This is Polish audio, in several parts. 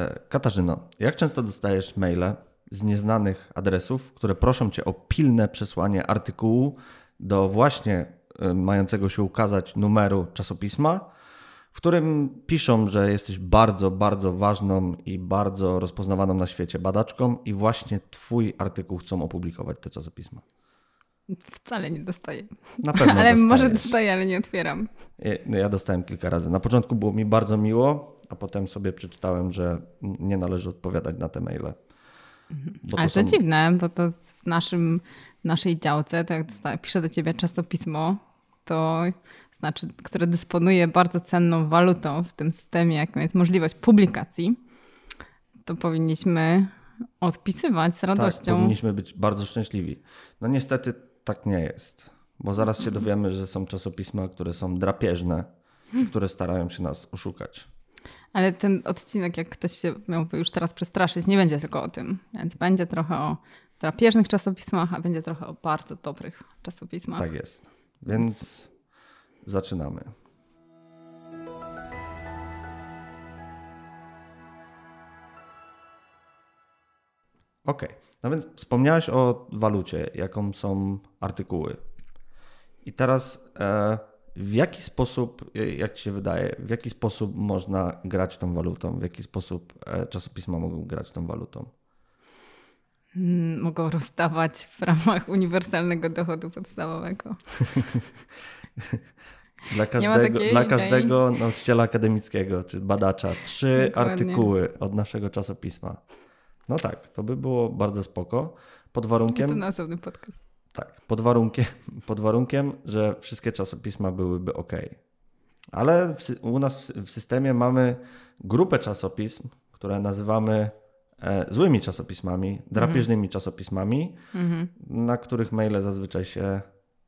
E, Katarzyno, jak często dostajesz maile z nieznanych adresów, które proszą cię o pilne przesłanie artykułu do właśnie e, mającego się ukazać numeru czasopisma, w którym piszą, że jesteś bardzo, bardzo ważną i bardzo rozpoznawaną na świecie badaczką i właśnie twój artykuł chcą opublikować te czasopisma? Wcale nie dostaję. Na pewno ale dostajesz. może dostaję, ale nie otwieram. Ja- no Ja dostałem kilka razy. Na początku było mi bardzo miło, a potem sobie przeczytałem, że nie należy odpowiadać na te maile. Bo ale to, są- dziwne, bo to w naszym, w naszej działce, to jak pisze do ciebie czasopismo, to znaczy, które dysponuje bardzo cenną walutą w tym systemie, jaką jest możliwość publikacji, to powinniśmy odpisywać z Tak, radością. powinniśmy być bardzo szczęśliwi. No niestety tak nie jest, bo zaraz się dowiemy, że są czasopisma, które są drapieżne, które starają się nas oszukać. Ale ten odcinek, jak ktoś się miałby już teraz przestraszyć, nie będzie tylko o tym. Więc będzie trochę o drapieżnych czasopismach, a będzie trochę o bardzo dobrych czasopismach. Tak jest. Więc zaczynamy. Okej, no więc wspomniałeś o walucie, jaką są artykuły. I teraz e, w jaki sposób, e, jak ci się wydaje, w jaki sposób można grać tą walutą? W jaki sposób e, czasopisma mogą grać tą walutą? Mm, Mogą rozdawać w ramach uniwersalnego dochodu podstawowego. Dla każdego, dla każdego nauczyciela akademickiego czy badacza trzy Dokładnie. artykuły od naszego czasopisma. No tak, to by było bardzo spoko. Pod To warunkiem, na osobny podcast. Tak, pod warunkiem, pod warunkiem, że wszystkie czasopisma byłyby ok. Ale w, u nas w, systemie mamy grupę czasopism, które nazywamy e, złymi czasopismami, drapieżnymi czasopismami, Mhm. na których maile zazwyczaj się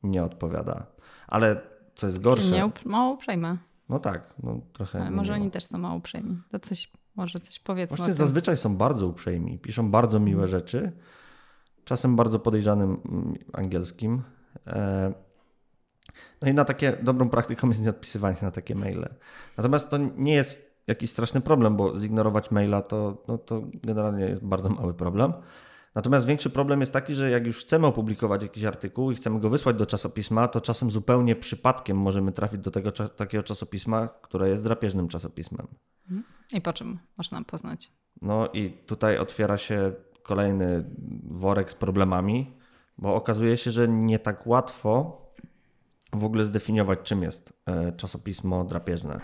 nie odpowiada. Ale co jest gorsze, Nie mało uprzejme, no tak, no trochę. ale może oni też są mało uprzejmi. To coś, może coś powiedzmy Właśnie zazwyczaj są bardzo uprzejmi, piszą bardzo miłe Mhm. rzeczy, czasem bardzo podejrzanym mm, angielskim. E, No i na takie dobrą praktyką jest nieodpisywanie na takie maile. Natomiast to nie jest jakiś straszny problem, bo zignorować maila to, no to generalnie jest bardzo mały problem. Natomiast większy problem jest taki, że jak już chcemy opublikować jakiś artykuł i chcemy go wysłać do czasopisma, to czasem zupełnie przypadkiem możemy trafić do tego takiego czasopisma, które jest drapieżnym czasopismem. I po czym można poznać? No i tutaj otwiera się kolejny worek z problemami, bo okazuje się, że nie tak łatwo w ogóle zdefiniować, czym jest e, czasopismo drapieżne.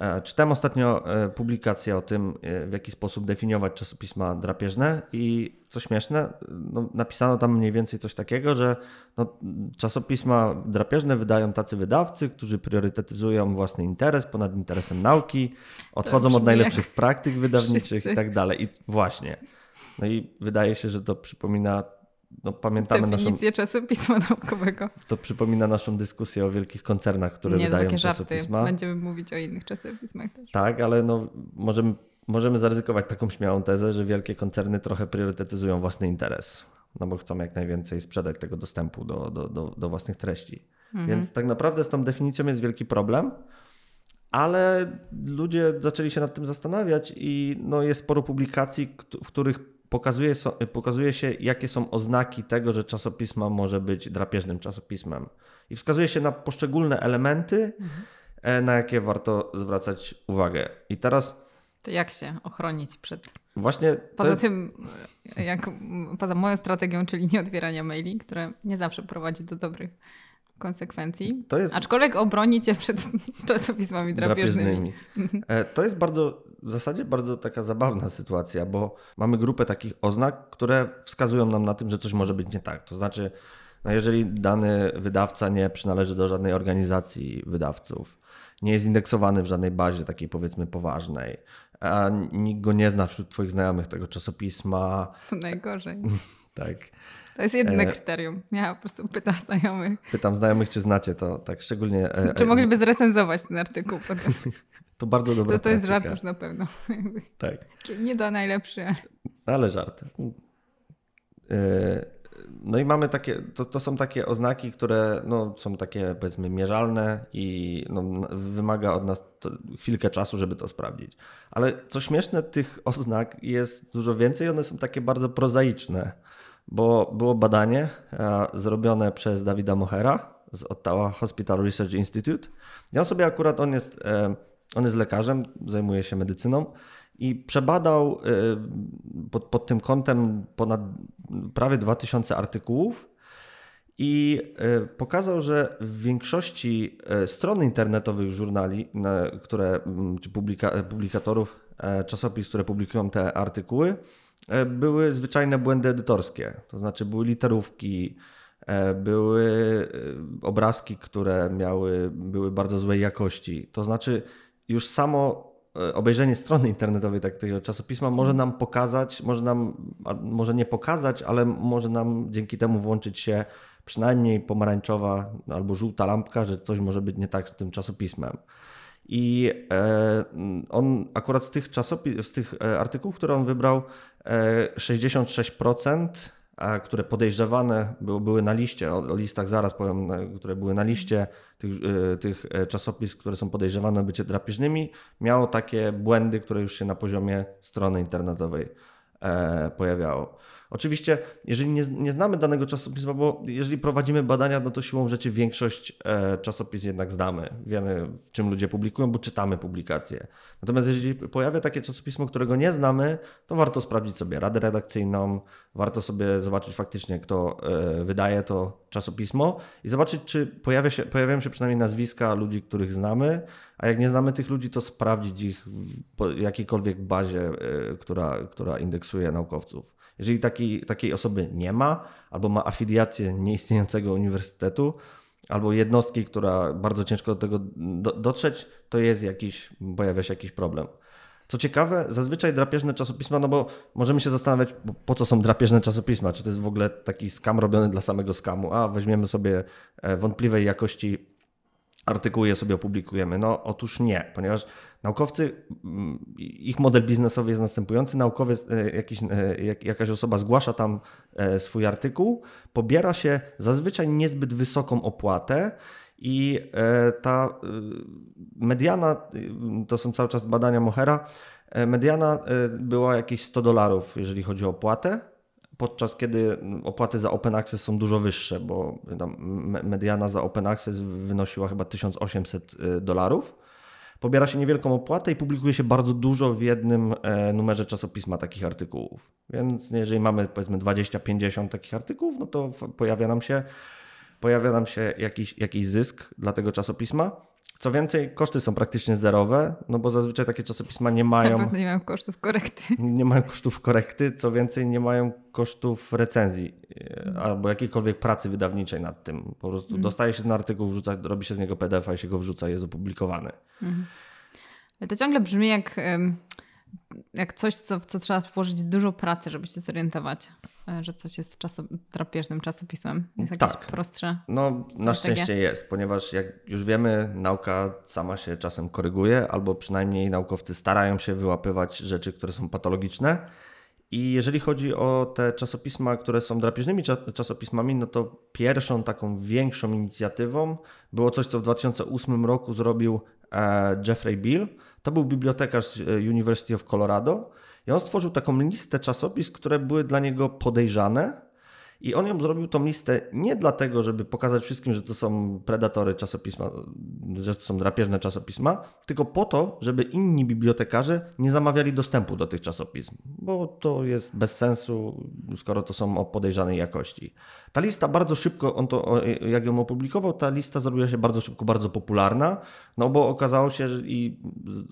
E, Czytałem ostatnio e, publikację o tym, w jaki sposób definiować czasopisma drapieżne i co śmieszne, no, napisano tam mniej więcej coś takiego, że no, czasopisma drapieżne wydają tacy wydawcy, którzy priorytetyzują własny interes ponad interesem nauki, odchodzą od najlepszych praktyk wydawniczych wszyscy. i tak dalej. I właśnie. No i wydaje się, że to przypomina, no pamiętamy naszą, Definicję czasopisma naukowego. to przypomina naszą dyskusję o wielkich koncernach, które nie, to wydają takie żarty. czasopisma. Będziemy mówić o innych czasopismach też. Tak, ale no, możemy, możemy zaryzykować taką śmiałą tezę, że wielkie koncerny trochę priorytetyzują własny interes, no bo chcą jak najwięcej sprzedać tego dostępu do, do, do, do własnych treści. Mhm. Więc tak naprawdę z tą definicją jest wielki problem, ale ludzie zaczęli się nad tym zastanawiać i no, jest sporo publikacji, w których pokazuje, pokazuje się, jakie są oznaki tego, że czasopisma może być drapieżnym czasopismem. I wskazuje się na poszczególne elementy, e, na jakie warto zwracać uwagę. I teraz To jak się ochronić przed właśnie. Poza jest, tym, jak, poza moją strategią, czyli nie otwierania maili, które nie zawsze prowadzi do dobrych konsekwencji. To jest- Aczkolwiek obroni cię przed czasopismami drapieżnymi. drapieżnymi. E, To jest bardzo, w zasadzie bardzo taka zabawna sytuacja, bo mamy grupę takich oznak, które wskazują nam na tym, że coś może być nie tak. To znaczy, no jeżeli dany wydawca nie przynależy do żadnej organizacji wydawców, nie jest indeksowany w żadnej bazie takiej powiedzmy poważnej, a nikt go nie zna wśród Twoich znajomych tego czasopisma, To najgorzej. tak. To jest jedyne E, kryterium. Ja po prostu pytam znajomych, Pytam znajomych, czy znacie to, tak szczególnie. e, czy e, mogliby zrecenzować ten artykuł. To bardzo dobra To, to jest żart już na pewno. Tak. Nie do najlepszy, ale Ale żart. No i mamy takie, to, to są takie oznaki, które no, są takie powiedzmy mierzalne i no, wymaga od nas chwilkę czasu, żeby to sprawdzić. Ale co śmieszne, tych oznak jest dużo więcej, one są takie bardzo prozaiczne, bo było badanie e, zrobione przez Dawida Mohera z Ottawa Hospital Research Institute. On sobie akurat, on jest, e, on jest lekarzem, zajmuje się medycyną i przebadał y, pod, pod tym kątem ponad prawie 2000 artykułów i pokazał, że w większości stron internetowych żurnali, które, czy publika, publikatorów e, czasopis, które publikują te artykuły, e, były zwyczajne błędy edytorskie. To znaczy były literówki, e, były obrazki, które miały, były bardzo złej jakości. To znaczy już samo E, obejrzenie strony internetowej takiego czasopisma może nam pokazać, może nam, może nie pokazać, ale może nam dzięki temu włączyć się przynajmniej pomarańczowa albo żółta lampka, że coś może być nie tak z tym czasopismem. I e, on akurat z tych, czasopis, z tych e, artykułów, które on wybrał, 66% które podejrzewane były, na liście, o, listach zaraz powiem, które były na liście tych, e, tych e, czasopism, które są podejrzewane o bycie drapieżnymi, miało takie błędy, które już się na poziomie strony internetowej e, pojawiało. Oczywiście, jeżeli nie, nie, znamy danego czasopisma, bo jeżeli prowadzimy badania, no to siłą rzeczy większość e, czasopism jednak znamy. Wiemy, w czym ludzie publikują, bo czytamy publikacje. Natomiast jeżeli pojawia takie czasopismo, którego nie znamy, to warto sprawdzić sobie radę redakcyjną, warto sobie zobaczyć faktycznie, kto e, wydaje to czasopismo i zobaczyć, czy pojawia się, pojawiają się przynajmniej nazwiska ludzi, których znamy, a jak nie znamy tych ludzi, to sprawdzić ich w jakiejkolwiek bazie, e, która, która indeksuje naukowców. Jeżeli takiej, takiej osoby nie ma, albo ma afiliację nieistniejącego uniwersytetu, albo jednostki, która bardzo ciężko do tego do, dotrzeć, to jest jakiś, pojawia się jakiś problem. Co ciekawe, zazwyczaj drapieżne czasopisma, no bo możemy się zastanawiać, po co są drapieżne czasopisma, czy to jest w ogóle taki skam robiony dla samego skamu, a weźmiemy sobie e, wątpliwej jakości artykuły sobie opublikujemy. No otóż nie, ponieważ Naukowcy, mm, ich model biznesowy jest następujący. Naukowiec, e, jakiś, e, jakaś osoba zgłasza tam e, swój artykuł, pobiera się zazwyczaj niezbyt wysoką opłatę i ta mediana, to są cały czas badania Mohera, mediana była jakieś 100 dolarów, jeżeli chodzi o opłatę, podczas kiedy opłaty za Open Access są dużo wyższe, bo mediana za Open Access wynosiła chyba 1800 dolarów pobiera się niewielką opłatę i publikuje się bardzo dużo w jednym e, numerze czasopisma takich artykułów. Więc jeżeli mamy powiedzmy 20-50 takich artykułów, no to pojawia nam się, pojawia nam się jakiś, jakiś zysk dla tego czasopisma. Co więcej, koszty są praktycznie zerowe, no bo zazwyczaj takie czasopisma nie mają. Na nie mają kosztów korekty. Nie mają kosztów korekty, co więcej, nie mają kosztów recenzji e, albo jakiejkolwiek pracy wydawniczej nad tym. Po prostu mm. dostaje się ten artykuł, wrzuca, robi się z niego PDF, a się go wrzuca, jest opublikowany. Mm. Ale to ciągle brzmi jak, jak coś, co, w co trzeba włożyć dużo pracy, żeby się zorientować, e, że coś jest czaso, drapieżnym czasopismem. Jest jakieś tak. prostsze. No, na szczęście jest, ponieważ jak już wiemy, nauka sama się czasem koryguje, albo przynajmniej naukowcy starają się wyłapywać rzeczy, które są patologiczne. I jeżeli chodzi o te czasopisma, które są drapieżnymi czasopismami, no to pierwszą taką większą inicjatywą było coś, co w 2008 roku zrobił Jeffrey Bill, to był bibliotekarz e, University of Colorado. I on stworzył taką listę czasopism, które były dla niego podejrzane i on ją zrobił tą listę nie dlatego, żeby pokazać wszystkim, że to są predatory czasopisma, że to są drapieżne czasopisma, tylko po to, żeby inni bibliotekarze nie zamawiali dostępu do tych czasopism, bo to jest bez sensu, skoro to są o podejrzanej jakości. Ta lista bardzo szybko, on to, jak ją opublikował, ta lista zrobiła się bardzo szybko, bardzo popularna, no bo okazało się, że i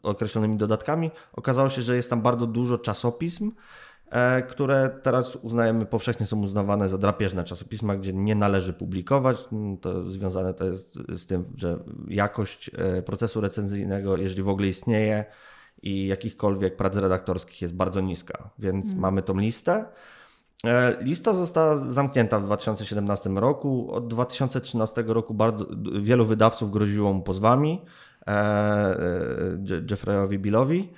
określonymi dodatkami, okazało się, że jest tam bardzo dużo czasopism, które teraz uznajemy, powszechnie są uznawane za drapieżne czasopisma, gdzie nie należy publikować. Mm, to związane to jest z tym, że jakość e, procesu recenzyjnego, jeżeli w ogóle istnieje, i jakichkolwiek prac redaktorskich jest bardzo niska. Więc hmm. mamy tą listę. E, lista została zamknięta w 2017 roku. Od 2013 roku bardzo, wielu wydawców groziło mu pozwami Jeffreyowi Billowi.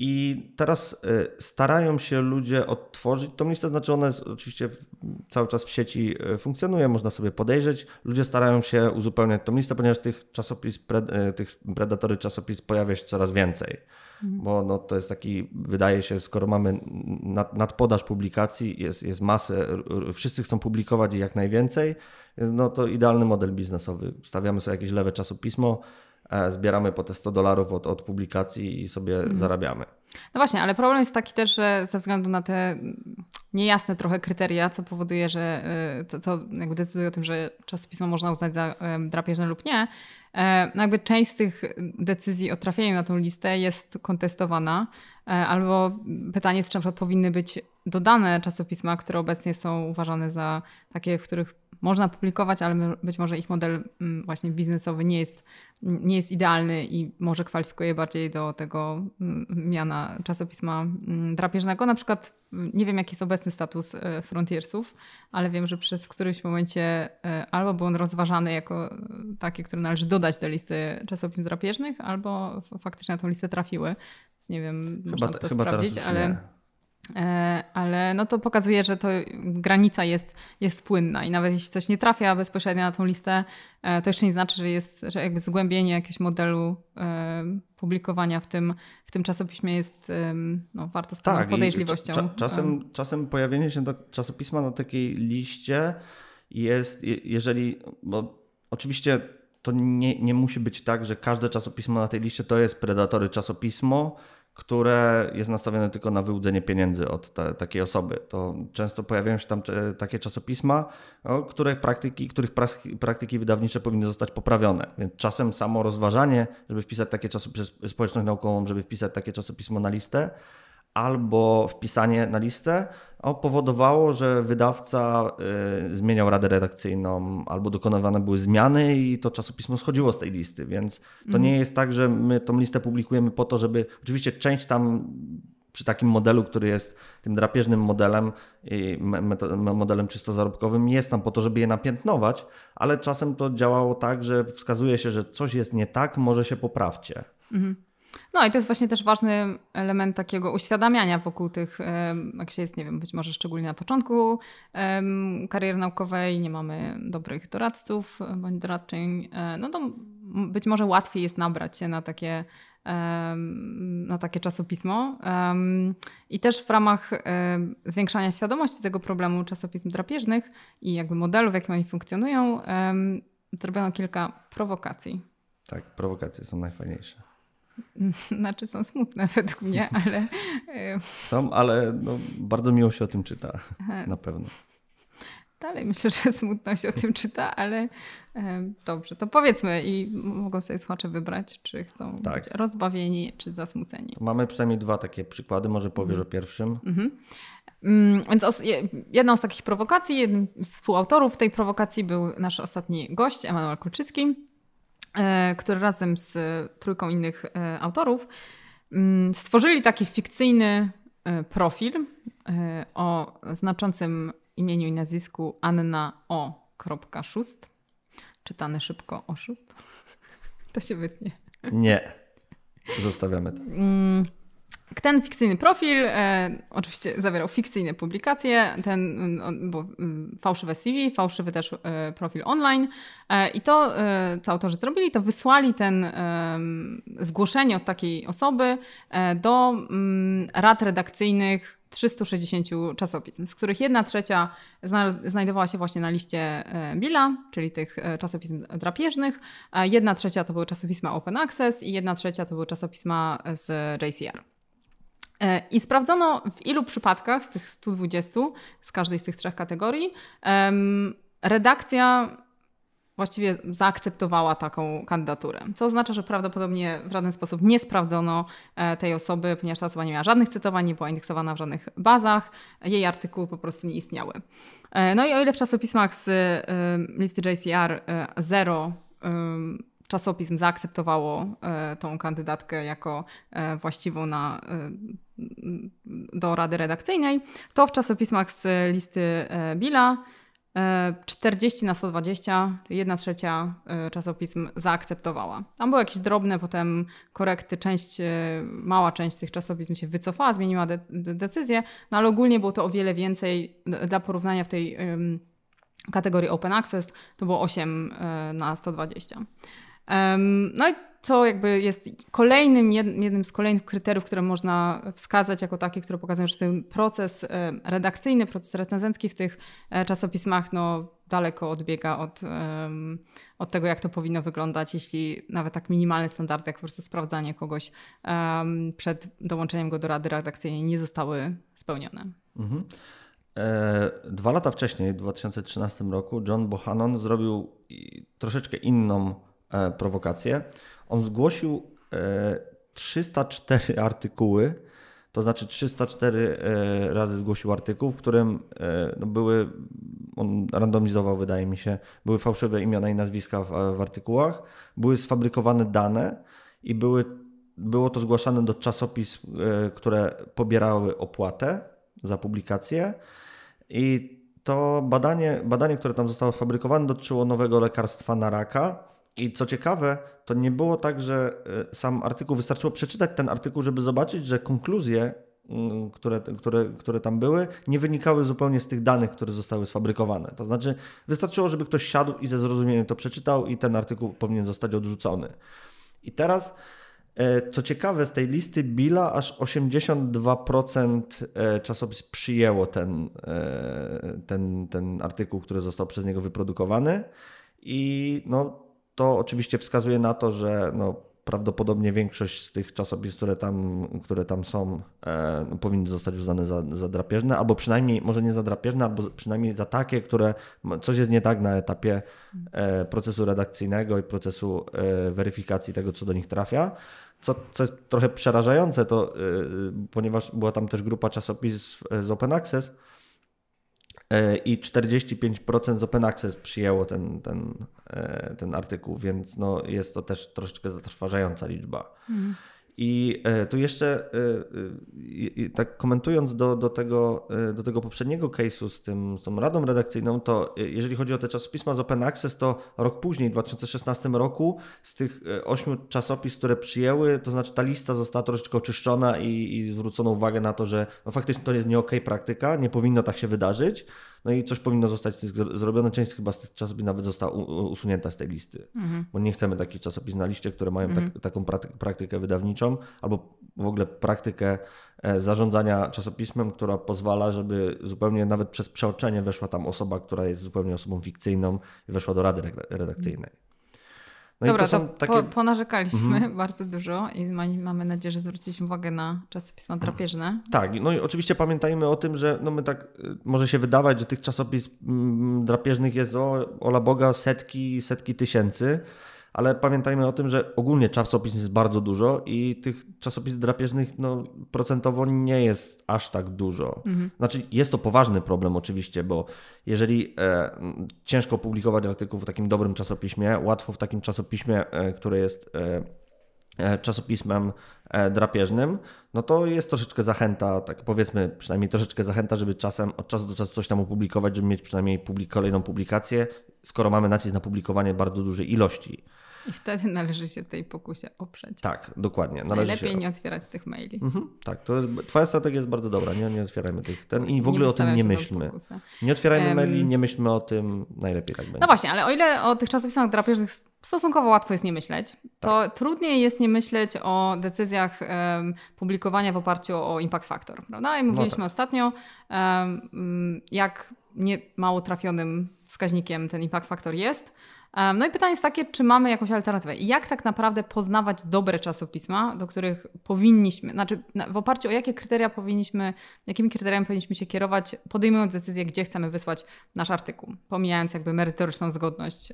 I teraz starają się ludzie odtworzyć tą listę, znaczy ona jest oczywiście cały czas w sieci funkcjonuje, można sobie podejrzeć. Ludzie starają się uzupełniać tą listę, ponieważ tych czasopis, tych predatory czasopis pojawia się coraz więcej. Mhm. Bo no, to jest taki, wydaje się, skoro mamy nad, nadpodaż publikacji, jest, jest masę, wszyscy chcą publikować jak najwięcej, no to idealny model biznesowy. Stawiamy sobie jakieś lewe czasopismo, zbieramy po te 100 dolarów od, od publikacji i sobie mhm. zarabiamy. No właśnie, ale problem jest taki też, że ze względu na te niejasne trochę kryteria, co powoduje, że to, co jakby decyduje o tym, że czasopismo można uznać za drapieżne lub nie, E, no jakby część z tych decyzji o trafieniu na tą listę jest kontestowana, e, albo pytanie czy na przykład powinny być dodane czasopisma, które obecnie są uważane za takie, w których można publikować, ale być może ich model mm, właśnie biznesowy nie jest, nie jest idealny i może kwalifikuje bardziej do tego mm, miana czasopisma mm, drapieżnego. Na przykład nie wiem, jaki jest obecny status e, Frontiersów, ale wiem, że przez którymś momencie e, albo był on rozważany jako taki, który należy dodać do listy czasopism drapieżnych, albo faktycznie na tą listę trafiły. Nie wiem, chyba, można to sprawdzić, ale... Nie E, ale no to pokazuje, że to granica jest, jest płynna i nawet jeśli coś nie trafia bezpośrednio na tą listę, e, to jeszcze nie znaczy, że jest, że jakby zgłębienie jakiegoś modelu e, publikowania w tym, w tym czasopiśmie jest no, warto z tak, podejrzliwością. Cza, czasem, czasem pojawienie się do czasopisma na takiej liście jest, jeżeli, bo oczywiście to nie, nie musi być tak, że każde czasopismo na tej liście to jest predatory czasopismo, które jest nastawione tylko na wyłudzenie pieniędzy od te, takiej osoby. To często pojawiają się tam takie czasopisma, no, które praktyki, których praktyki wydawnicze powinny zostać poprawione. Więc czasem samo rozważanie, żeby wpisać takie czasopismo, społeczność naukową, żeby wpisać takie czasopismo na listę, albo wpisanie na listę powodowało, że wydawca y, zmieniał radę redakcyjną, albo dokonywane były zmiany i to czasopismo schodziło z tej listy. Więc to mm. nie jest tak, że my tą listę publikujemy po to, żeby oczywiście część tam przy takim modelu, który jest tym drapieżnym modelem, modelem czysto zarobkowym, jest tam po to, żeby je napiętnować, ale czasem to działało tak, że wskazuje się, że coś jest nie tak, może się poprawcie. Mm. No i to jest właśnie też ważny element takiego uświadamiania wokół tych, jak się jest, nie wiem, być może szczególnie na początku kariery naukowej, nie mamy dobrych doradców bądź doradczyń, e, no to być może łatwiej jest nabrać się na takie, na takie czasopismo. I też w ramach zwiększania świadomości tego problemu czasopism drapieżnych i jakby modelu, w jakim oni funkcjonują, zrobiono kilka prowokacji. Tak, prowokacje są najfajniejsze. Znaczy są smutne według mnie, ale. Są, ale no, bardzo miło się o tym czyta. Na pewno. Dalej myślę, że smutno się o tym czyta, ale dobrze, to powiedzmy i mogą sobie słuchacze wybrać, czy chcą tak. być rozbawieni, czy zasmuceni. Mamy przynajmniej dwa takie przykłady, może powiesz mhm. o pierwszym. Mhm. Mm, więc jedną z takich prowokacji, jednym z współautorów tej prowokacji był nasz ostatni gość, Emanuel Kulczycki który razem z trójką innych e, autorów mm, stworzyli taki fikcyjny e, profil o znaczącym imieniu i nazwisku Anna O. Szust. Czytany szybko oszust. To się wytnie. Nie. Zostawiamy to. Ten fikcyjny profil e, oczywiście zawierał fikcyjne publikacje, ten mm, bo, mm, fałszywe CV, fałszywy też e, profil online e, i to, e, co autorzy zrobili, to wysłali ten e, zgłoszenie od takiej osoby e, do mm, rad redakcyjnych 360 czasopism, z których jedna trzecia znajdowała się właśnie na liście Billa, czyli tych czasopism drapieżnych, jedna trzecia to były czasopisma Open Access i jedna trzecia to były czasopisma z JCR. E, I sprawdzono w ilu przypadkach z tych 120, z każdej z tych trzech kategorii, redakcja właściwie zaakceptowała taką kandydaturę. Co oznacza, że prawdopodobnie w żaden sposób nie sprawdzono e, tej osoby, ponieważ ta osoba nie miała żadnych cytowań, nie była indeksowana w żadnych bazach, jej artykuły po prostu nie istniały. E, no i o ile w czasopismach z listy JCR zero czasopism zaakceptowało tą kandydatkę jako właściwą na do rady redakcyjnej, to w czasopismach z listy e, Billa 40 na 120, czyli 1 trzecia czasopism zaakceptowała. Tam były jakieś drobne potem korekty, część, mała część tych czasopism się wycofała, zmieniła de decyzję, no ale ogólnie było to o wiele więcej dla porównania w tej kategorii Open Access to było 8 na 120. No i co jakby jest kolejnym, jednym z kolejnych kryteriów, które można wskazać jako takie, które pokazują, że ten proces redakcyjny, proces recenzencki w tych e, czasopismach no, daleko odbiega od, od tego, jak to powinno wyglądać, jeśli nawet tak minimalne standardy, jak po prostu sprawdzanie kogoś przed dołączeniem go do rady redakcyjnej nie zostały spełnione. Mhm. E, dwa lata wcześniej, w 2013 roku, John Bohannon zrobił troszeczkę inną prowokację on zgłosił 304 e, artykuły, to znaczy 304 e, razy zgłosił artykuł, w którym e, no były, on randomizował, wydaje mi się, były fałszywe imiona i nazwiska w, w artykułach, były sfabrykowane dane i były, było to zgłaszane do czasopism, które pobierały opłatę za publikację. I to badanie, badanie, które tam zostało sfabrykowane, dotyczyło nowego lekarstwa na raka i co ciekawe, to nie było tak, że e, sam artykuł, wystarczyło przeczytać ten artykuł, żeby zobaczyć, że konkluzje, mm, które, które, które tam były, nie wynikały zupełnie z tych danych, które zostały sfabrykowane. To znaczy, wystarczyło, żeby ktoś siadł i ze zrozumieniem to przeczytał, i ten artykuł powinien zostać odrzucony. I teraz, e, co ciekawe, z tej listy Billa aż 82% e, czasopis przyjęło ten, ten, ten artykuł, który został przez niego wyprodukowany. I no, to oczywiście wskazuje na to, że no, prawdopodobnie większość z tych czasopism, które tam, które tam są, e, no, powinny zostać uznane za, za drapieżne, albo przynajmniej, może nie za drapieżne, albo przynajmniej za takie, które coś jest nie tak na etapie e, procesu redakcyjnego i procesu e, weryfikacji tego, co do nich trafia. Co, co jest trochę przerażające, to e, ponieważ była tam też grupa czasopism z Open Access, E, i 45% z Open Access przyjęło ten, ten, e, ten artykuł, więc no jest to też troszeczkę zatrważająca liczba. Mhm. I e, tu jeszcze tak komentując do, do, tego, do tego poprzedniego case'u z, tym, z tą radą redakcyjną, to jeżeli chodzi o te czasopisma z Open Access, to rok później, w 2016 roku, z tych ośmiu czasopism, które przyjęły, to znaczy ta lista została troszeczkę oczyszczona i, i zwrócono uwagę na to, że no faktycznie to jest nie okay praktyka, nie powinno tak się wydarzyć. No i coś powinno zostać zrobione. Część chyba z tych czasopism nawet została usunięta z tej listy, mhm. bo nie chcemy takich czasopism na liście, które mają tak, mhm. tak, taką praktykę wydawniczą albo w ogóle praktykę e, zarządzania czasopismem, która pozwala, żeby zupełnie nawet przez przeoczenie weszła tam osoba, która jest zupełnie osobą fikcyjną i weszła do rady redakcyjnej. No Dobra, to, to takie... po, ponarzekaliśmy mhm. bardzo dużo i mamy nadzieję, że zwróciliśmy uwagę na czasopisma drapieżne. Tak, no i oczywiście pamiętajmy o tym, że no my tak, y, może się wydawać, że tych czasopism mm, drapieżnych jest o, ola Boga setki, setki tysięcy, ale pamiętajmy o tym, że ogólnie czasopism jest bardzo dużo i tych czasopism drapieżnych no, procentowo nie jest aż tak dużo. Mhm. Znaczy jest to poważny problem oczywiście, bo jeżeli e, ciężko publikować artykuł w takim dobrym czasopiśmie, łatwo w takim czasopiśmie, e, które jest e, e czasopismem e, drapieżnym, no to jest troszeczkę zachęta, tak powiedzmy przynajmniej troszeczkę zachęta, żeby czasem od czasu do czasu coś tam opublikować, żeby mieć przynajmniej publik kolejną publikację, skoro mamy nacisk na publikowanie bardzo dużej ilości. I wtedy należy się tej pokusie oprzeć. Tak, dokładnie. Należy Najlepiej się... nie otwierać tych maili. Mhm, tak, to jest, twoja strategia jest bardzo dobra. Nie, nie otwierajmy tych ten i w ogóle o tym nie myślmy. Nie otwierajmy um... maili, nie myślmy o tym. Najlepiej tak będzie. No właśnie, ale o ile o tych czasopismach drapieżnych stosunkowo łatwo jest nie myśleć, to tak. trudniej jest nie myśleć o decyzjach um, publikowania w oparciu o impact factor. Prawda? I no mówiliśmy no tak. ostatnio, um, jak nie mało trafionym wskaźnikiem ten impact factor jest. No i pytanie jest takie, czy mamy jakąś alternatywę? Jak tak naprawdę poznawać dobre czasopisma, do których powinniśmy, znaczy w oparciu o jakie kryteria powinniśmy, jakimi kryteriami powinniśmy się kierować, podejmując decyzję, gdzie chcemy wysłać nasz artykuł, pomijając jakby merytoryczną zgodność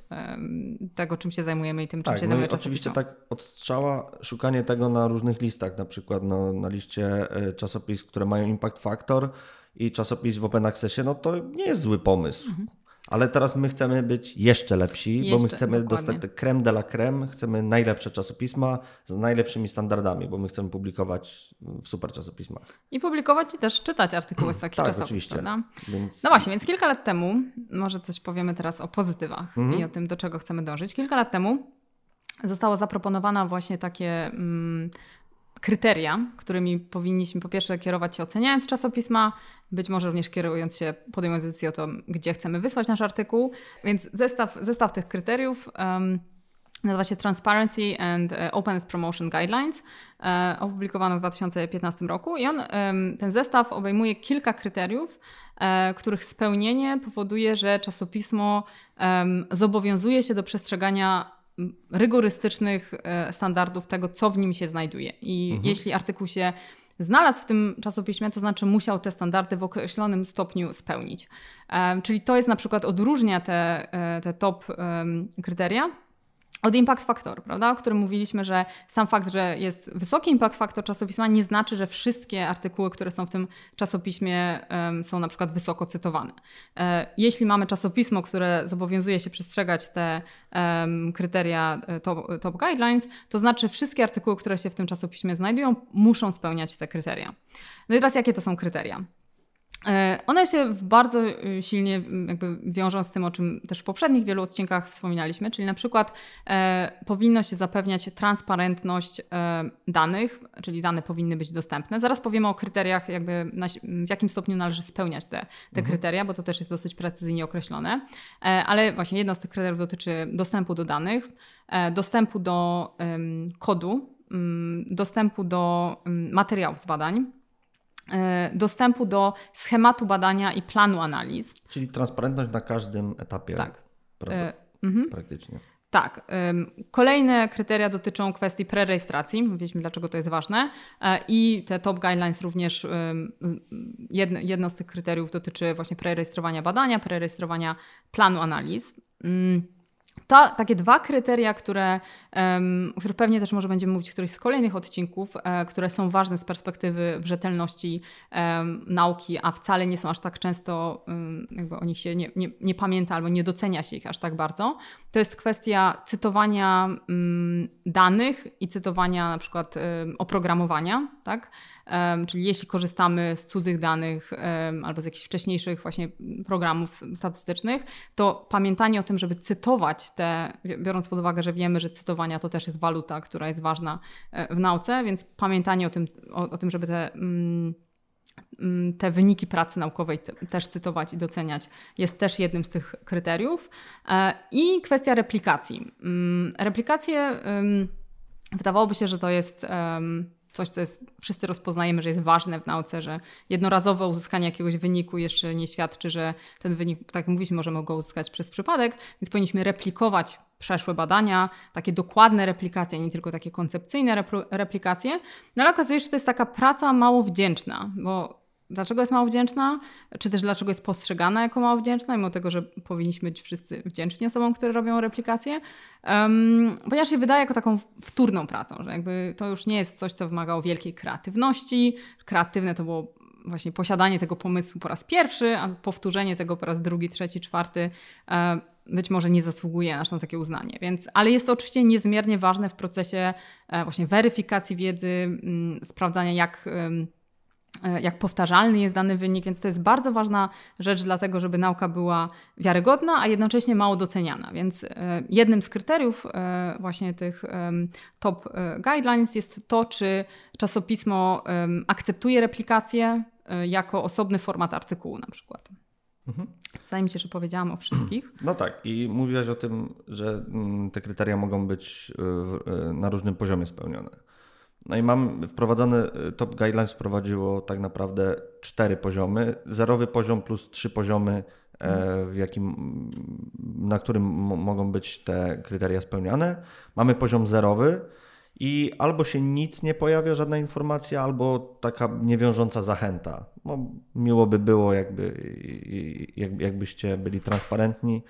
tego, czym się zajmujemy i tym, czym tak, się no zajmuje Oczywiście tak od strzała szukanie tego na różnych listach, na przykład no, na liście e, czasopism, które mają impact factor i czasopis w open accessie, no to nie jest zły pomysł. Mhm. Ale teraz my chcemy być jeszcze lepsi, Jeszcze, bo my chcemy dokładnie. dostać creme de la creme, chcemy najlepsze czasopisma z najlepszymi standardami, bo my chcemy publikować w super czasopismach. I publikować i też czytać artykuły z takich Tak, czasopis, oczywiście. Więc No właśnie, więc kilka lat temu, może coś powiemy teraz o pozytywach Mhm. i o tym, do czego chcemy dążyć. Kilka lat temu zostało zaproponowana właśnie takie mm, kryteria, którymi powinniśmy po pierwsze kierować się oceniając czasopisma, być może również kierując się, podejmując decyzję o tym, gdzie chcemy wysłać nasz artykuł. Więc zestaw, zestaw tych kryteriów um, nazywa się Transparency and e, Openness Promotion Guidelines. E, opublikowano w 2015 roku i on, em, ten zestaw obejmuje kilka kryteriów, e, których spełnienie powoduje, że czasopismo em, zobowiązuje się do przestrzegania rygorystycznych e, standardów tego, co w nim się znajduje. I jeśli artykuł się znalazł w tym czasopiśmie, to znaczy musiał te standardy w określonym stopniu spełnić. Em, Czyli to jest na przykład odróżnia te, e, te top kryteria od impact factor, prawda? O którym mówiliśmy, że sam fakt, że jest wysoki impact factor czasopisma nie znaczy, że wszystkie artykuły, które są w tym czasopiśmie em, są na przykład wysoko cytowane. E, jeśli mamy czasopismo, które zobowiązuje się przestrzegać te em, kryteria e, top, top guidelines, to znaczy wszystkie artykuły, które się w tym czasopiśmie znajdują, muszą spełniać te kryteria. No i teraz jakie to są kryteria? E, One się bardzo y, silnie jakby wiążą z tym, o czym też w poprzednich wielu odcinkach wspominaliśmy, czyli na przykład e, powinno się zapewniać transparentność e, danych, czyli dane powinny być dostępne. Zaraz powiemy o kryteriach, jakby na, w jakim stopniu należy spełniać te, te kryteria, bo to też jest dosyć precyzyjnie określone. E, ale właśnie jedno z tych kryteriów dotyczy dostępu do danych, e, dostępu do kodu, mm, dostępu do mm, materiałów z badań dostępu do schematu badania i planu analiz. Czyli transparentność na każdym etapie. Tak. Prawda? E, mhm. Praktycznie. Tak. Kolejne kryteria dotyczą kwestii prerejestracji. Mówiliśmy, dlaczego to jest ważne. E, I te top guidelines również, jedno, jedno z tych kryteriów dotyczy właśnie prerejestrowania badania, prerejestrowania planu analiz. Ym, To takie dwa kryteria, które, o których pewnie też może będziemy mówić w którymś z kolejnych odcinków, e, które są ważne z perspektywy rzetelności nauki, a wcale nie są aż tak często, jakby o nich się nie, nie, nie pamięta albo nie docenia się ich aż tak bardzo. To jest kwestia cytowania mm, danych i cytowania na przykład oprogramowania, tak? Czyli jeśli korzystamy z cudzych danych albo z jakichś wcześniejszych właśnie programów statystycznych, to pamiętanie o tym, żeby cytować te, biorąc pod uwagę, że wiemy, że to też jest waluta, która jest ważna e, w nauce, więc pamiętanie o tym, o, o tym żeby te mm, mm, te wyniki pracy naukowej te, też cytować i doceniać jest też jednym z tych kryteriów. E, I kwestia replikacji. Mm, Replikacje wydawałoby się, że to jest coś, co jest, wszyscy rozpoznajemy, że jest ważne w nauce, że jednorazowe uzyskanie jakiegoś wyniku jeszcze nie świadczy, że ten wynik, tak jak mówiliśmy, możemy go uzyskać przez przypadek, więc powinniśmy replikować przeszłe badania, takie dokładne replikacje, nie tylko takie koncepcyjne repl- replikacje. No ale okazuje się, że to jest taka praca mało wdzięczna, bo Dlaczego jest mało wdzięczna? Czy też dlaczego jest postrzegana jako mało wdzięczna, mimo tego, że powinniśmy być wszyscy wdzięczni osobom, które robią replikacje? Um, ponieważ się wydaje jako taką wtórną pracą, że jakby to już nie jest coś, co wymagało wielkiej kreatywności. Kreatywne to było właśnie posiadanie tego pomysłu po raz pierwszy, a powtórzenie tego po raz drugi, trzeci, czwarty e, być może nie zasługuje na takie uznanie. Więc, ale jest to oczywiście niezmiernie ważne w procesie e, właśnie weryfikacji wiedzy, sprawdzania jak jak powtarzalny jest dany wynik, więc to jest bardzo ważna rzecz dlatego, żeby nauka była wiarygodna, a jednocześnie mało doceniana. Więc e, jednym z kryteriów e, właśnie tych top e, guidelines jest to, czy czasopismo akceptuje replikację e, jako osobny format artykułu na przykład. Mhm. Wydaje mi się, że powiedziałam o wszystkich. No tak, i mówiłaś o tym, że mm, te kryteria mogą być na różnym poziomie spełnione. No i mam wprowadzony, y, Top Guidelines wprowadziło tak naprawdę cztery poziomy. Zerowy poziom plus trzy poziomy, e, w jakim, na którym mo- mogą być te kryteria spełniane. Mamy poziom zerowy i albo się nic nie pojawia, żadna informacja, albo taka niewiążąca zachęta. No, miło by było, jakby, jakbyście byli transparentni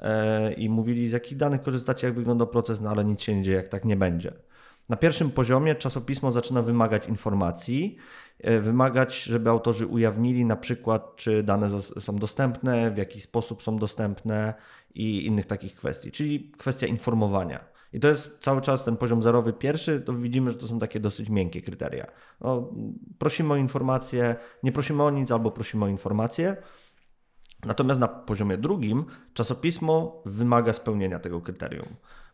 e, i mówili, z jakich danych korzystacie, jak wygląda proces, no ale nic się nie dzieje, jak tak nie będzie. Na pierwszym poziomie czasopismo zaczyna wymagać informacji, e, wymagać, żeby autorzy ujawnili na przykład, czy dane są dostępne, w jaki sposób są dostępne i innych takich kwestii, czyli kwestia informowania. I to jest cały czas ten poziom zerowy pierwszy, to widzimy, że to są takie dosyć miękkie kryteria. No, prosimy o informacje, nie prosimy o nic albo prosimy o informacje. Natomiast na poziomie drugim czasopismo wymaga spełnienia tego kryterium.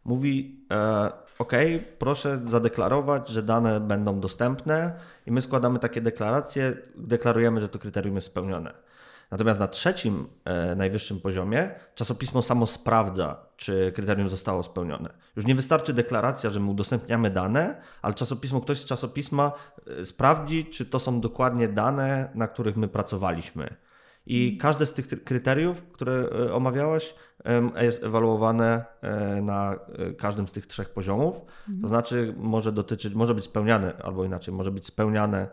Mówi, e, OK, proszę zadeklarować, że dane będą dostępne, i my składamy takie deklaracje, deklarujemy, że to kryterium jest spełnione. Natomiast na trzecim, e, najwyższym poziomie czasopismo samo sprawdza, czy kryterium zostało spełnione. Już nie wystarczy deklaracja, że my udostępniamy dane, ale czasopismo, ktoś z czasopisma e, sprawdzi, czy to są dokładnie dane, na których my pracowaliśmy. I mhm. każde z tych kryteriów, które e, omawiałaś, jest ewaluowane e, na każdym z tych trzech poziomów. To mhm. znaczy może dotyczyć, może być spełniane, albo inaczej, może być spełniane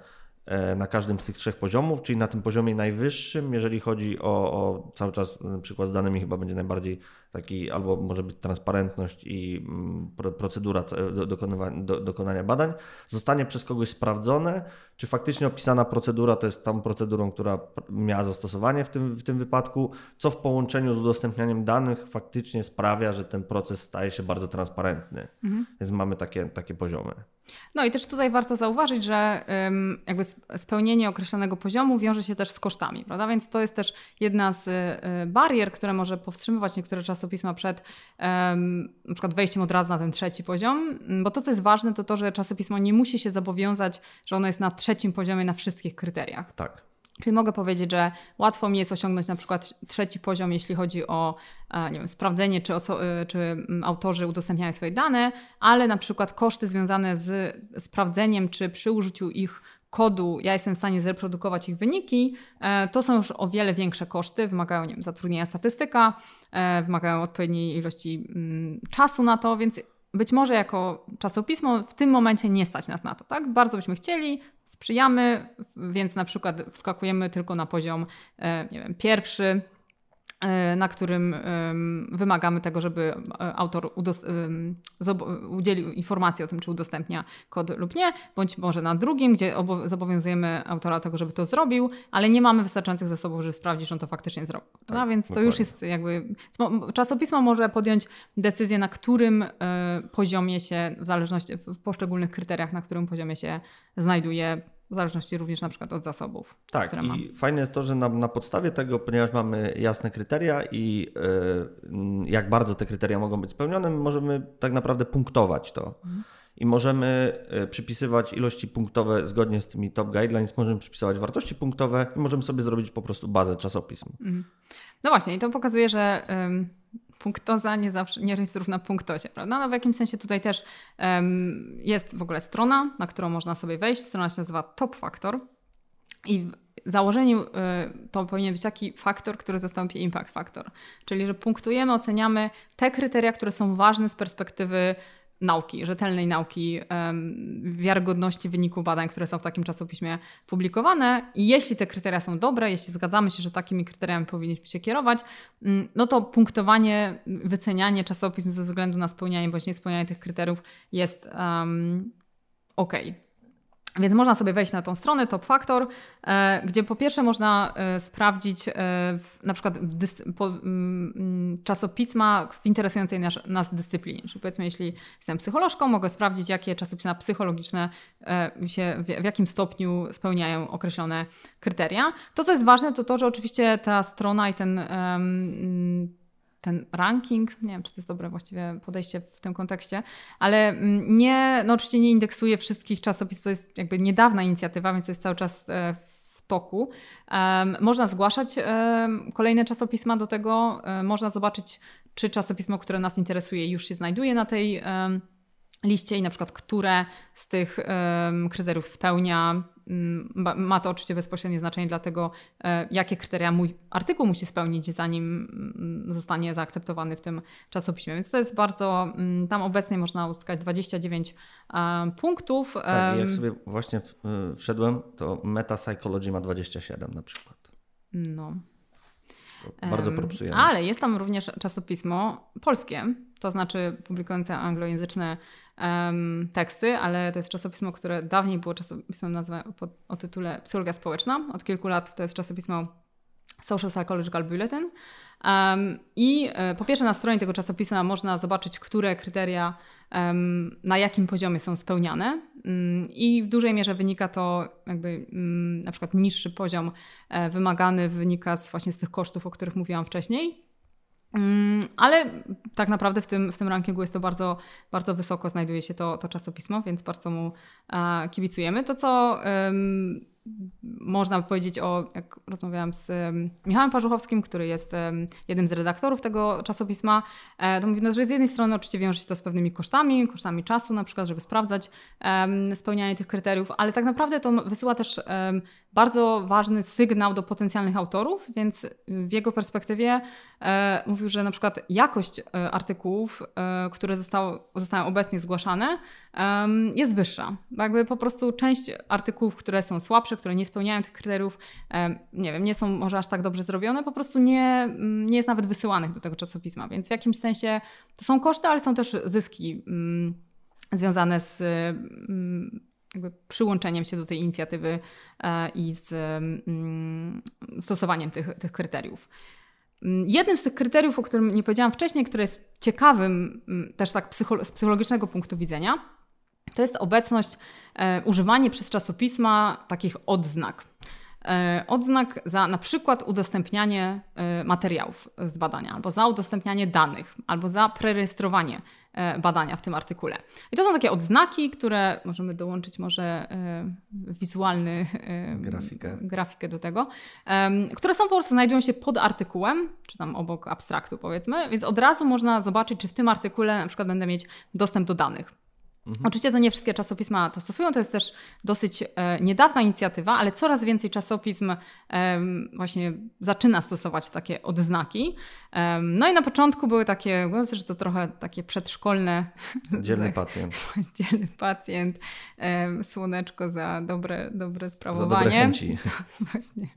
E, na każdym z tych trzech poziomów, czyli na tym poziomie najwyższym, jeżeli chodzi o, o cały czas na przykład z danymi chyba będzie najbardziej taki, albo może być transparentność i mm, procedura do, do, dokonania badań, zostanie przez kogoś sprawdzone, czy faktycznie opisana procedura to jest tą procedurą, która miała zastosowanie w tym, w tym wypadku, co w połączeniu z udostępnianiem danych faktycznie sprawia, że ten proces staje się bardzo transparentny. Mhm. Więc mamy takie, takie poziomy. No i też tutaj warto zauważyć, że jakby spełnienie określonego poziomu wiąże się też z kosztami, prawda? Więc to jest też jedna z y, barier, która może powstrzymywać niektóre czasopisma przed na przykład wejściem od razu na ten trzeci poziom, bo to, co jest ważne, to to, że czasopismo nie musi się zobowiązać, że ono jest na trzecim poziomie na wszystkich kryteriach. Tak. Czyli mogę powiedzieć, że łatwo mi jest osiągnąć na przykład trzeci poziom, jeśli chodzi o e, nie wiem, sprawdzenie, czy, e, czy mm, autorzy udostępniają swoje dane, ale na przykład koszty związane z sprawdzeniem, czy przy użyciu ich kodu ja jestem w stanie zreprodukować ich wyniki, e, to są już o wiele większe koszty, wymagają nie wiem, zatrudnienia statystyka, wymagają odpowiedniej ilości mm, czasu na to, więc być może jako czasopismo w tym momencie nie stać nas na to, tak? Bardzo byśmy chcieli, sprzyjamy, więc na przykład wskakujemy tylko na poziom, e, nie wiem, pierwszy, e, na którym wymagamy tego, żeby e, autor udzielił informacji o tym, czy udostępnia kod lub nie, bądź może na drugim, gdzie zobowiązujemy autora tego, żeby to zrobił, ale nie mamy wystarczających zasobów, żeby sprawdzić, że on to faktycznie zrobił. Tak, no, więc to już jest jakby. Czasopismo może podjąć decyzję, na którym poziomie się, w zależności w poszczególnych kryteriach, na którym poziomie się znajduje w zależności również na przykład od zasobów. Tak, które i mam. fajne jest to, że na, na podstawie tego, ponieważ mamy jasne kryteria i yy, jak bardzo te kryteria mogą być spełnione, możemy tak naprawdę punktować to. Mhm. I możemy e, przypisywać ilości punktowe zgodnie z tymi top guidelines, możemy przypisywać wartości punktowe i możemy sobie zrobić po prostu bazę czasopism. Mhm. No właśnie, i to pokazuje, że punktoza nie zawsze nie jest równa punktozie, prawda? No w jakimś sensie tutaj też um, jest w ogóle strona, na którą można sobie wejść. Strona się nazywa Top Factor i w założeniu y, to powinien być taki faktor, który zastąpi impact factor. Czyli, że punktujemy, oceniamy te kryteria, które są ważne z perspektywy nauki, rzetelnej nauki, wiarygodności wyników badań, które są w takim czasopiśmie publikowane. I jeśli te kryteria są dobre, jeśli zgadzamy się, że takimi kryteriami powinniśmy się kierować, mm, no to punktowanie, wycenianie czasopism ze względu na spełnianie bądź niespełnianie tych kryteriów jest um, ok. Więc można sobie wejść na tą stronę Top Factor, e, gdzie po pierwsze można e, sprawdzić e, na przykład czasopisma w interesującej nas, dyscyplinie. Czyli powiedzmy, jeśli jestem psycholożką, mogę sprawdzić, jakie czasopisma psychologiczne się, w jakim stopniu spełniają określone kryteria. To, co jest ważne, to to, że oczywiście ta strona i ten ten ranking, nie wiem, czy to jest dobre właściwie podejście w tym kontekście, ale mm, nie, no oczywiście nie indeksuje wszystkich czasopism, to jest jakby niedawna inicjatywa, więc to jest cały czas e, w toku. można zgłaszać kolejne czasopisma do tego, e, można zobaczyć, czy czasopismo, które nas interesuje, już się znajduje na tej liście i na przykład które z tych kryteriów spełnia, Mm, ma to oczywiście bezpośrednie znaczenie dla tego, e, jakie kryteria mój artykuł musi spełnić, zanim mm, zostanie zaakceptowany w tym czasopiśmie. Więc to jest bardzo, mm, tam obecnie można uzyskać 29 e, punktów. Tak, jak sobie właśnie wszedłem, to Meta Psychology ma 27 na przykład. No. To bardzo propsujemy. Ale jest tam również czasopismo polskie, to znaczy publikujące anglojęzyczne um, teksty, ale to jest czasopismo, które dawniej było czasopismem o tytule Psychologia Społeczna. Od kilku lat to jest czasopismo Social Psychological Bulletin. Um, I e, po pierwsze na stronie tego czasopisma można zobaczyć, które kryteria um, na jakim poziomie są spełniane um, i w dużej mierze wynika to jakby mm, na przykład niższy poziom e, wymagany wynika z właśnie z tych kosztów, o których mówiłam wcześniej. Mm, ale tak naprawdę w tym, w tym rankingu jest to bardzo, bardzo wysoko, znajduje się to, to czasopismo, więc bardzo mu e, kibicujemy. To, co można by powiedzieć o, jak rozmawiałam z Michałem Parzuchowskim, który jest jednym z redaktorów tego czasopisma, e, to mówi, no, że z jednej strony oczywiście wiąże się to z pewnymi kosztami, kosztami czasu na przykład, żeby sprawdzać spełnianie tych kryteriów, ale tak naprawdę to wysyła też bardzo ważny sygnał do potencjalnych autorów, więc w jego perspektywie e, mówił, że na przykład jakość e, artykułów, e, które zostało, zostają obecnie zgłaszane, jest wyższa. Jakby po prostu część artykułów, które są słabsze, które nie spełniają tych kryteriów, nie wiem, nie są może aż tak dobrze zrobione, po prostu nie, nie jest nawet wysyłanych do tego czasopisma, więc w jakimś sensie to są koszty, ale są też zyski mm, związane z mm, jakby przyłączeniem się do tej inicjatywy e, i z mm, stosowaniem tych, tych kryteriów. Mm, jednym z tych kryteriów, o którym nie powiedziałam wcześniej, które jest ciekawym mm, też tak z psychologicznego punktu widzenia, to jest obecność, e, używanie przez czasopisma takich odznak. E, odznak za na przykład udostępnianie e, materiałów z badania, albo za udostępnianie danych, albo za prerejestrowanie e, badania w tym artykule. I to są takie odznaki, które możemy dołączyć może wizualny grafikę. grafikę do tego, które są po prostu znajdują się pod artykułem, czy tam obok abstraktu powiedzmy, więc od razu można zobaczyć, czy w tym artykule na przykład będę mieć dostęp do danych. Mhm. Oczywiście to nie wszystkie czasopisma to stosują, to jest też dosyć e, niedawna inicjatywa, ale coraz więcej czasopism e, właśnie zaczyna stosować takie odznaki. E, no i na początku były takie głosy, że to trochę takie przedszkolne. Dzielny pacjent. Dzielny pacjent, słoneczko za dobre, dobre sprawowanie. Za dobre chęci. właśnie.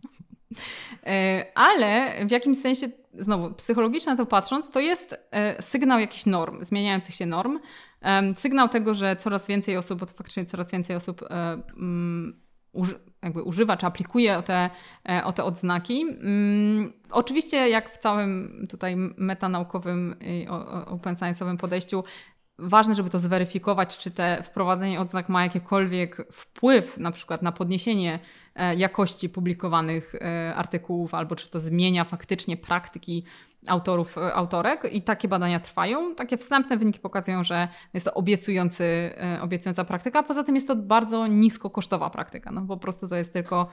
E, ale w jakimś sensie, znowu psychologicznie na to patrząc, to jest e, sygnał jakichś norm, zmieniających się norm. Sygnał tego, że coraz więcej osób, bo to faktycznie coraz więcej osób um, jakby używa czy aplikuje o te, e, o te odznaki. Um, oczywiście, jak w całym tutaj metanaukowym i open science'owym podejściu, ważne, żeby to zweryfikować, czy te wprowadzenie odznak ma jakikolwiek wpływ na przykład na podniesienie e, jakości publikowanych e, artykułów, albo czy to zmienia faktycznie praktyki autorów, e, autorek i takie badania trwają. Takie wstępne wyniki pokazują, że jest to obiecujący, obiecująca praktyka. Poza tym jest to bardzo niskokosztowa praktyka. No po prostu to jest tylko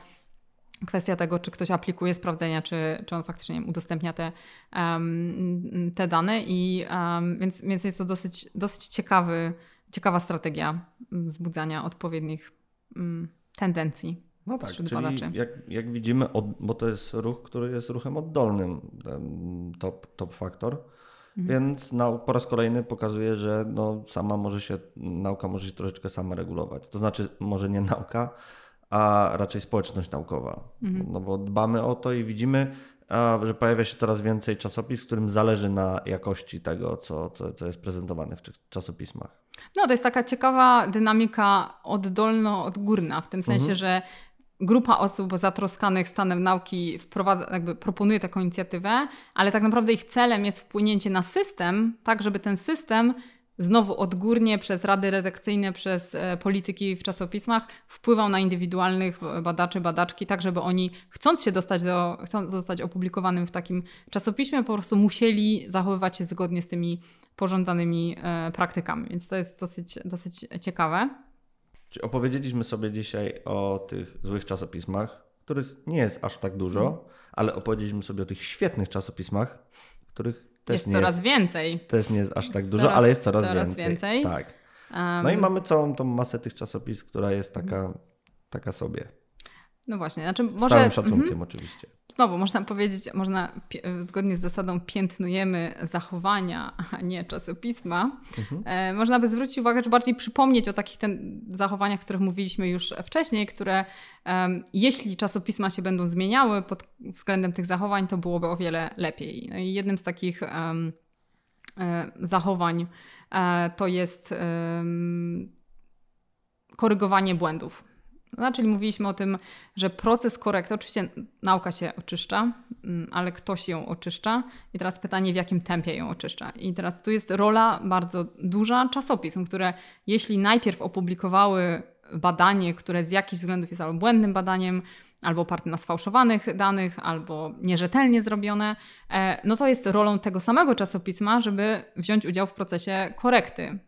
kwestia tego, czy ktoś aplikuje sprawdzenia, czy, czy on faktycznie udostępnia te, um, te dane. I, um, więc, więc jest to dosyć, dosyć ciekawy, ciekawa strategia wzbudzania odpowiednich um, tendencji. No tak, czyli jak, jak widzimy, od, bo to jest ruch, który jest ruchem oddolnym, top, top faktor, mhm. więc nau, po raz kolejny pokazuje, że no, sama może się, nauka może się troszeczkę sama regulować. To znaczy, może nie nauka, a raczej społeczność naukowa. Mhm. No bo dbamy o to i widzimy, że pojawia się coraz więcej czasopism, którym zależy na jakości tego, co, co, co jest prezentowane w tych czasopismach. No, to jest taka ciekawa dynamika oddolno-odgórna, w tym sensie, mhm. że grupa osób zatroskanych stanem nauki wprowadza, jakby proponuje taką inicjatywę, ale tak naprawdę ich celem jest wpłynięcie na system, tak żeby ten system znowu odgórnie przez rady redakcyjne, przez e, polityki w czasopismach wpływał na indywidualnych badaczy, badaczki, tak żeby oni chcąc się dostać do, chcąc zostać opublikowanym w takim czasopiśmie, po prostu musieli zachowywać się zgodnie z tymi pożądanymi e, praktykami. Więc to jest dosyć, dosyć ciekawe. Czyli opowiedzieliśmy sobie dzisiaj o tych złych czasopismach, których nie jest aż tak dużo, mm. ale opowiedzieliśmy sobie o tych świetnych czasopismach, których też jest coraz jest, więcej. Też nie jest aż tak dużo, coraz, ale jest coraz, coraz więcej. więcej. Tak. Um, no i mamy całą tą masę tych czasopism, która jest taka, taka sobie. No właśnie, znaczy może... Z całym szacunkiem -hmm. oczywiście. Znowu, można powiedzieć, można zgodnie z zasadą piętnujemy zachowania, a nie czasopisma. Mhm. E, można by zwrócić uwagę, czy bardziej przypomnieć o takich ten, zachowaniach, o których mówiliśmy już wcześniej, które um, jeśli czasopisma się będą zmieniały pod względem tych zachowań, to byłoby o wiele lepiej. No i jednym z takich um, zachowań to jest korygowanie błędów. No, czyli mówiliśmy o tym, że proces korekty, oczywiście nauka się oczyszcza, mm, ale ktoś ją oczyszcza. I teraz pytanie, w jakim tempie ją oczyszcza. I teraz tu jest rola bardzo duża czasopism, które jeśli najpierw opublikowały badanie, które z jakichś względów jest albo błędnym badaniem, albo oparte na sfałszowanych danych, albo nierzetelnie zrobione, e, no to jest rolą tego samego czasopisma, żeby wziąć udział w procesie korekty,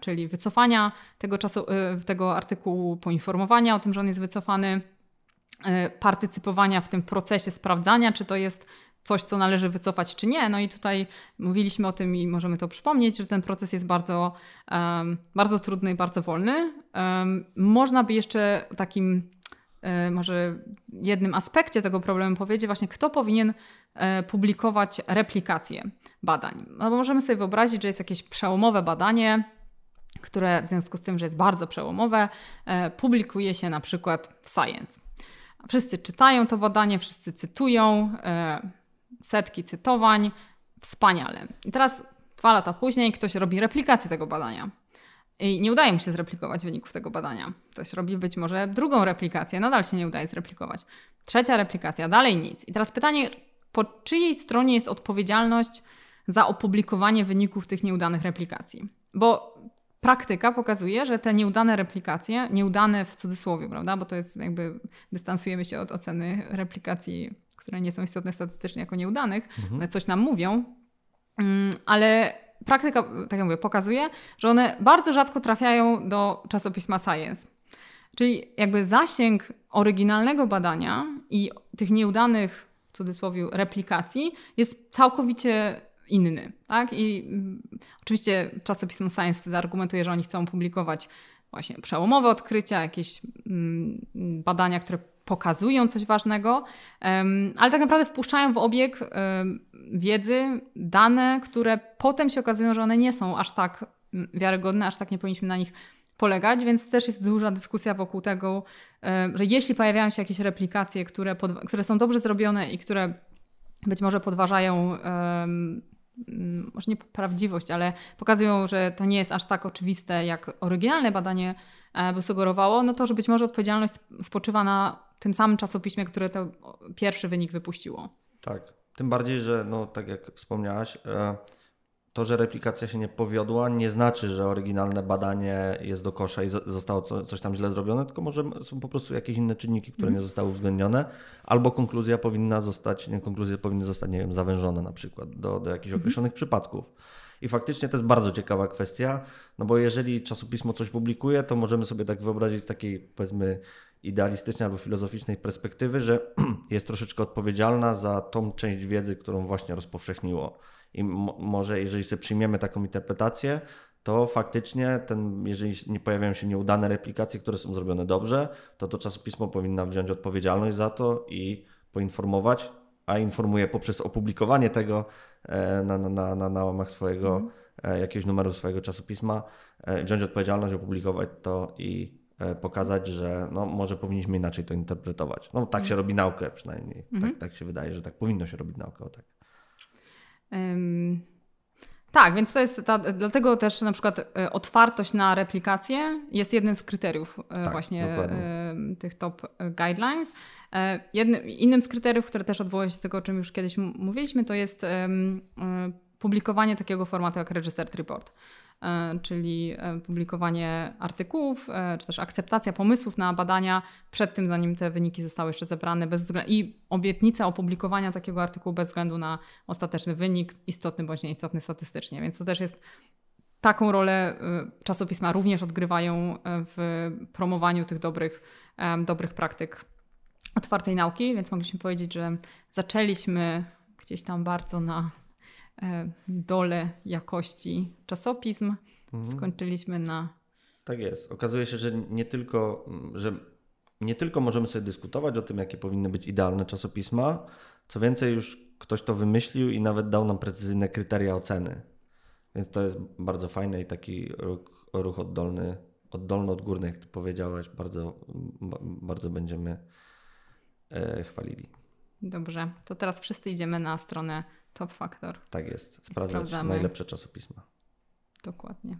czyli wycofania tego, czasu, e, tego artykułu, poinformowania o tym, że on jest wycofany, partycypowania w tym procesie sprawdzania, czy to jest coś, co należy wycofać, czy nie. No i tutaj mówiliśmy o tym i możemy to przypomnieć, że ten proces jest bardzo, bardzo trudny i bardzo wolny. Można by jeszcze takim E, może jednym aspekcie tego problemu powiedzieć właśnie, kto powinien e, publikować replikacje badań. No bo możemy sobie wyobrazić, że jest jakieś przełomowe badanie, które w związku z tym, że jest bardzo przełomowe, e, publikuje się na przykład w Science. Wszyscy czytają to badanie, wszyscy cytują, setki cytowań, wspaniale. I teraz dwa lata później ktoś robi replikację tego badania. I nie udaje mu się zreplikować wyników tego badania. Ktoś robi być może drugą replikację, nadal się nie udaje zreplikować. Trzecia replikacja, dalej nic. I teraz pytanie, po czyjej stronie jest odpowiedzialność za opublikowanie wyników tych nieudanych replikacji? Bo praktyka pokazuje, że te nieudane replikacje, nieudane w cudzysłowie, prawda, bo to jest jakby dystansujemy się od oceny replikacji, które nie są istotne statystycznie jako nieudanych, mhm. coś nam mówią, mm, ale praktyka, tak jak mówię, pokazuje, że one bardzo rzadko trafiają do czasopisma Science. Czyli jakby zasięg oryginalnego badania i tych nieudanych, w cudzysłowie, replikacji jest całkowicie inny. Tak? I mm, oczywiście czasopismo Science wtedy argumentuje, że oni chcą publikować właśnie przełomowe odkrycia, jakieś mm, badania, które pokazują coś ważnego, ale tak naprawdę wpuszczają w obieg wiedzy, dane, które potem się okazują, że one nie są aż tak mm, wiarygodne, aż tak nie powinniśmy na nich polegać, więc też jest duża dyskusja wokół tego, że jeśli pojawiają się jakieś replikacje, które, które są dobrze zrobione i które być może podważają może nie prawdziwość, ale pokazują, że to nie jest aż tak oczywiste, jak oryginalne badanie e, by sugerowało, no to, że być może odpowiedzialność spoczywa na tym samym czasopiśmie, które to pierwszy wynik wypuściło. Tak. Tym bardziej, że no, tak jak wspomniałaś, e, to, że replikacja się nie powiodła, nie znaczy, że oryginalne badanie jest do kosza i zostało coś tam źle zrobione, tylko może są po prostu jakieś inne czynniki, które mm. nie zostały uwzględnione, albo konkluzja powinna zostać, nie, konkluzje powinny zostać, nie wiem, zawężone na przykład do, do jakichś mm. określonych przypadków. I faktycznie to jest bardzo ciekawa kwestia, no bo jeżeli czasopismo coś publikuje, to możemy sobie tak wyobrazić z takiej, powiedzmy, idealistycznej albo filozoficznej perspektywy, że jest troszeczkę odpowiedzialna za tą część wiedzy, którą właśnie rozpowszechniło. I może jeżeli sobie przyjmiemy taką interpretację, to faktycznie, ten, jeżeli nie pojawiają się nieudane replikacje, które są zrobione dobrze, to to czasopismo powinno wziąć odpowiedzialność za to i poinformować, a informuje poprzez opublikowanie tego e, na, na, na, na łamach swojego mm. jakiegoś numeru swojego czasopisma, e, wziąć odpowiedzialność, opublikować to i pokazać, że no, może powinniśmy inaczej to interpretować. No tak się mhm. robi naukę przynajmniej. Mhm. Tak, tak się wydaje, że tak powinno się robić naukę. O tak. Tak, więc to jest ta, dlatego też na przykład e, otwartość na replikację jest jednym z kryteriów e, tak, właśnie dokładnie. tych top guidelines. Jednym, innym z kryteriów, które też odwołuje się do tego, o czym już kiedyś mówiliśmy, to jest publikowanie takiego formatu jak Registered Report. E, czyli e, publikowanie artykułów, e, czy też akceptacja pomysłów na badania przed tym, zanim te wyniki zostały jeszcze zebrane bez względu, i obietnica opublikowania takiego artykułu bez względu na ostateczny wynik, istotny bądź nieistotny statystycznie. Więc to też jest taką rolę czasopisma również odgrywają w promowaniu tych dobrych, dobrych praktyk otwartej nauki, więc mogliśmy powiedzieć, że zaczęliśmy gdzieś tam bardzo na dole jakości czasopism. Mhm. Skończyliśmy na. Tak jest. Okazuje się, że nie tylko, że nie tylko możemy sobie dyskutować o tym, jakie powinny być idealne czasopisma, co więcej, już ktoś to wymyślił i nawet dał nam precyzyjne kryteria oceny. Więc to jest bardzo fajne i taki ruch, ruch oddolny, oddolny od górny, jak ty powiedziałaś, bardzo, bardzo będziemy e, chwalili. Dobrze, to teraz wszyscy idziemy na stronę top faktor. Tak jest. Sprawdzać Sprawdzamy. najlepsze czasopisma. Dokładnie.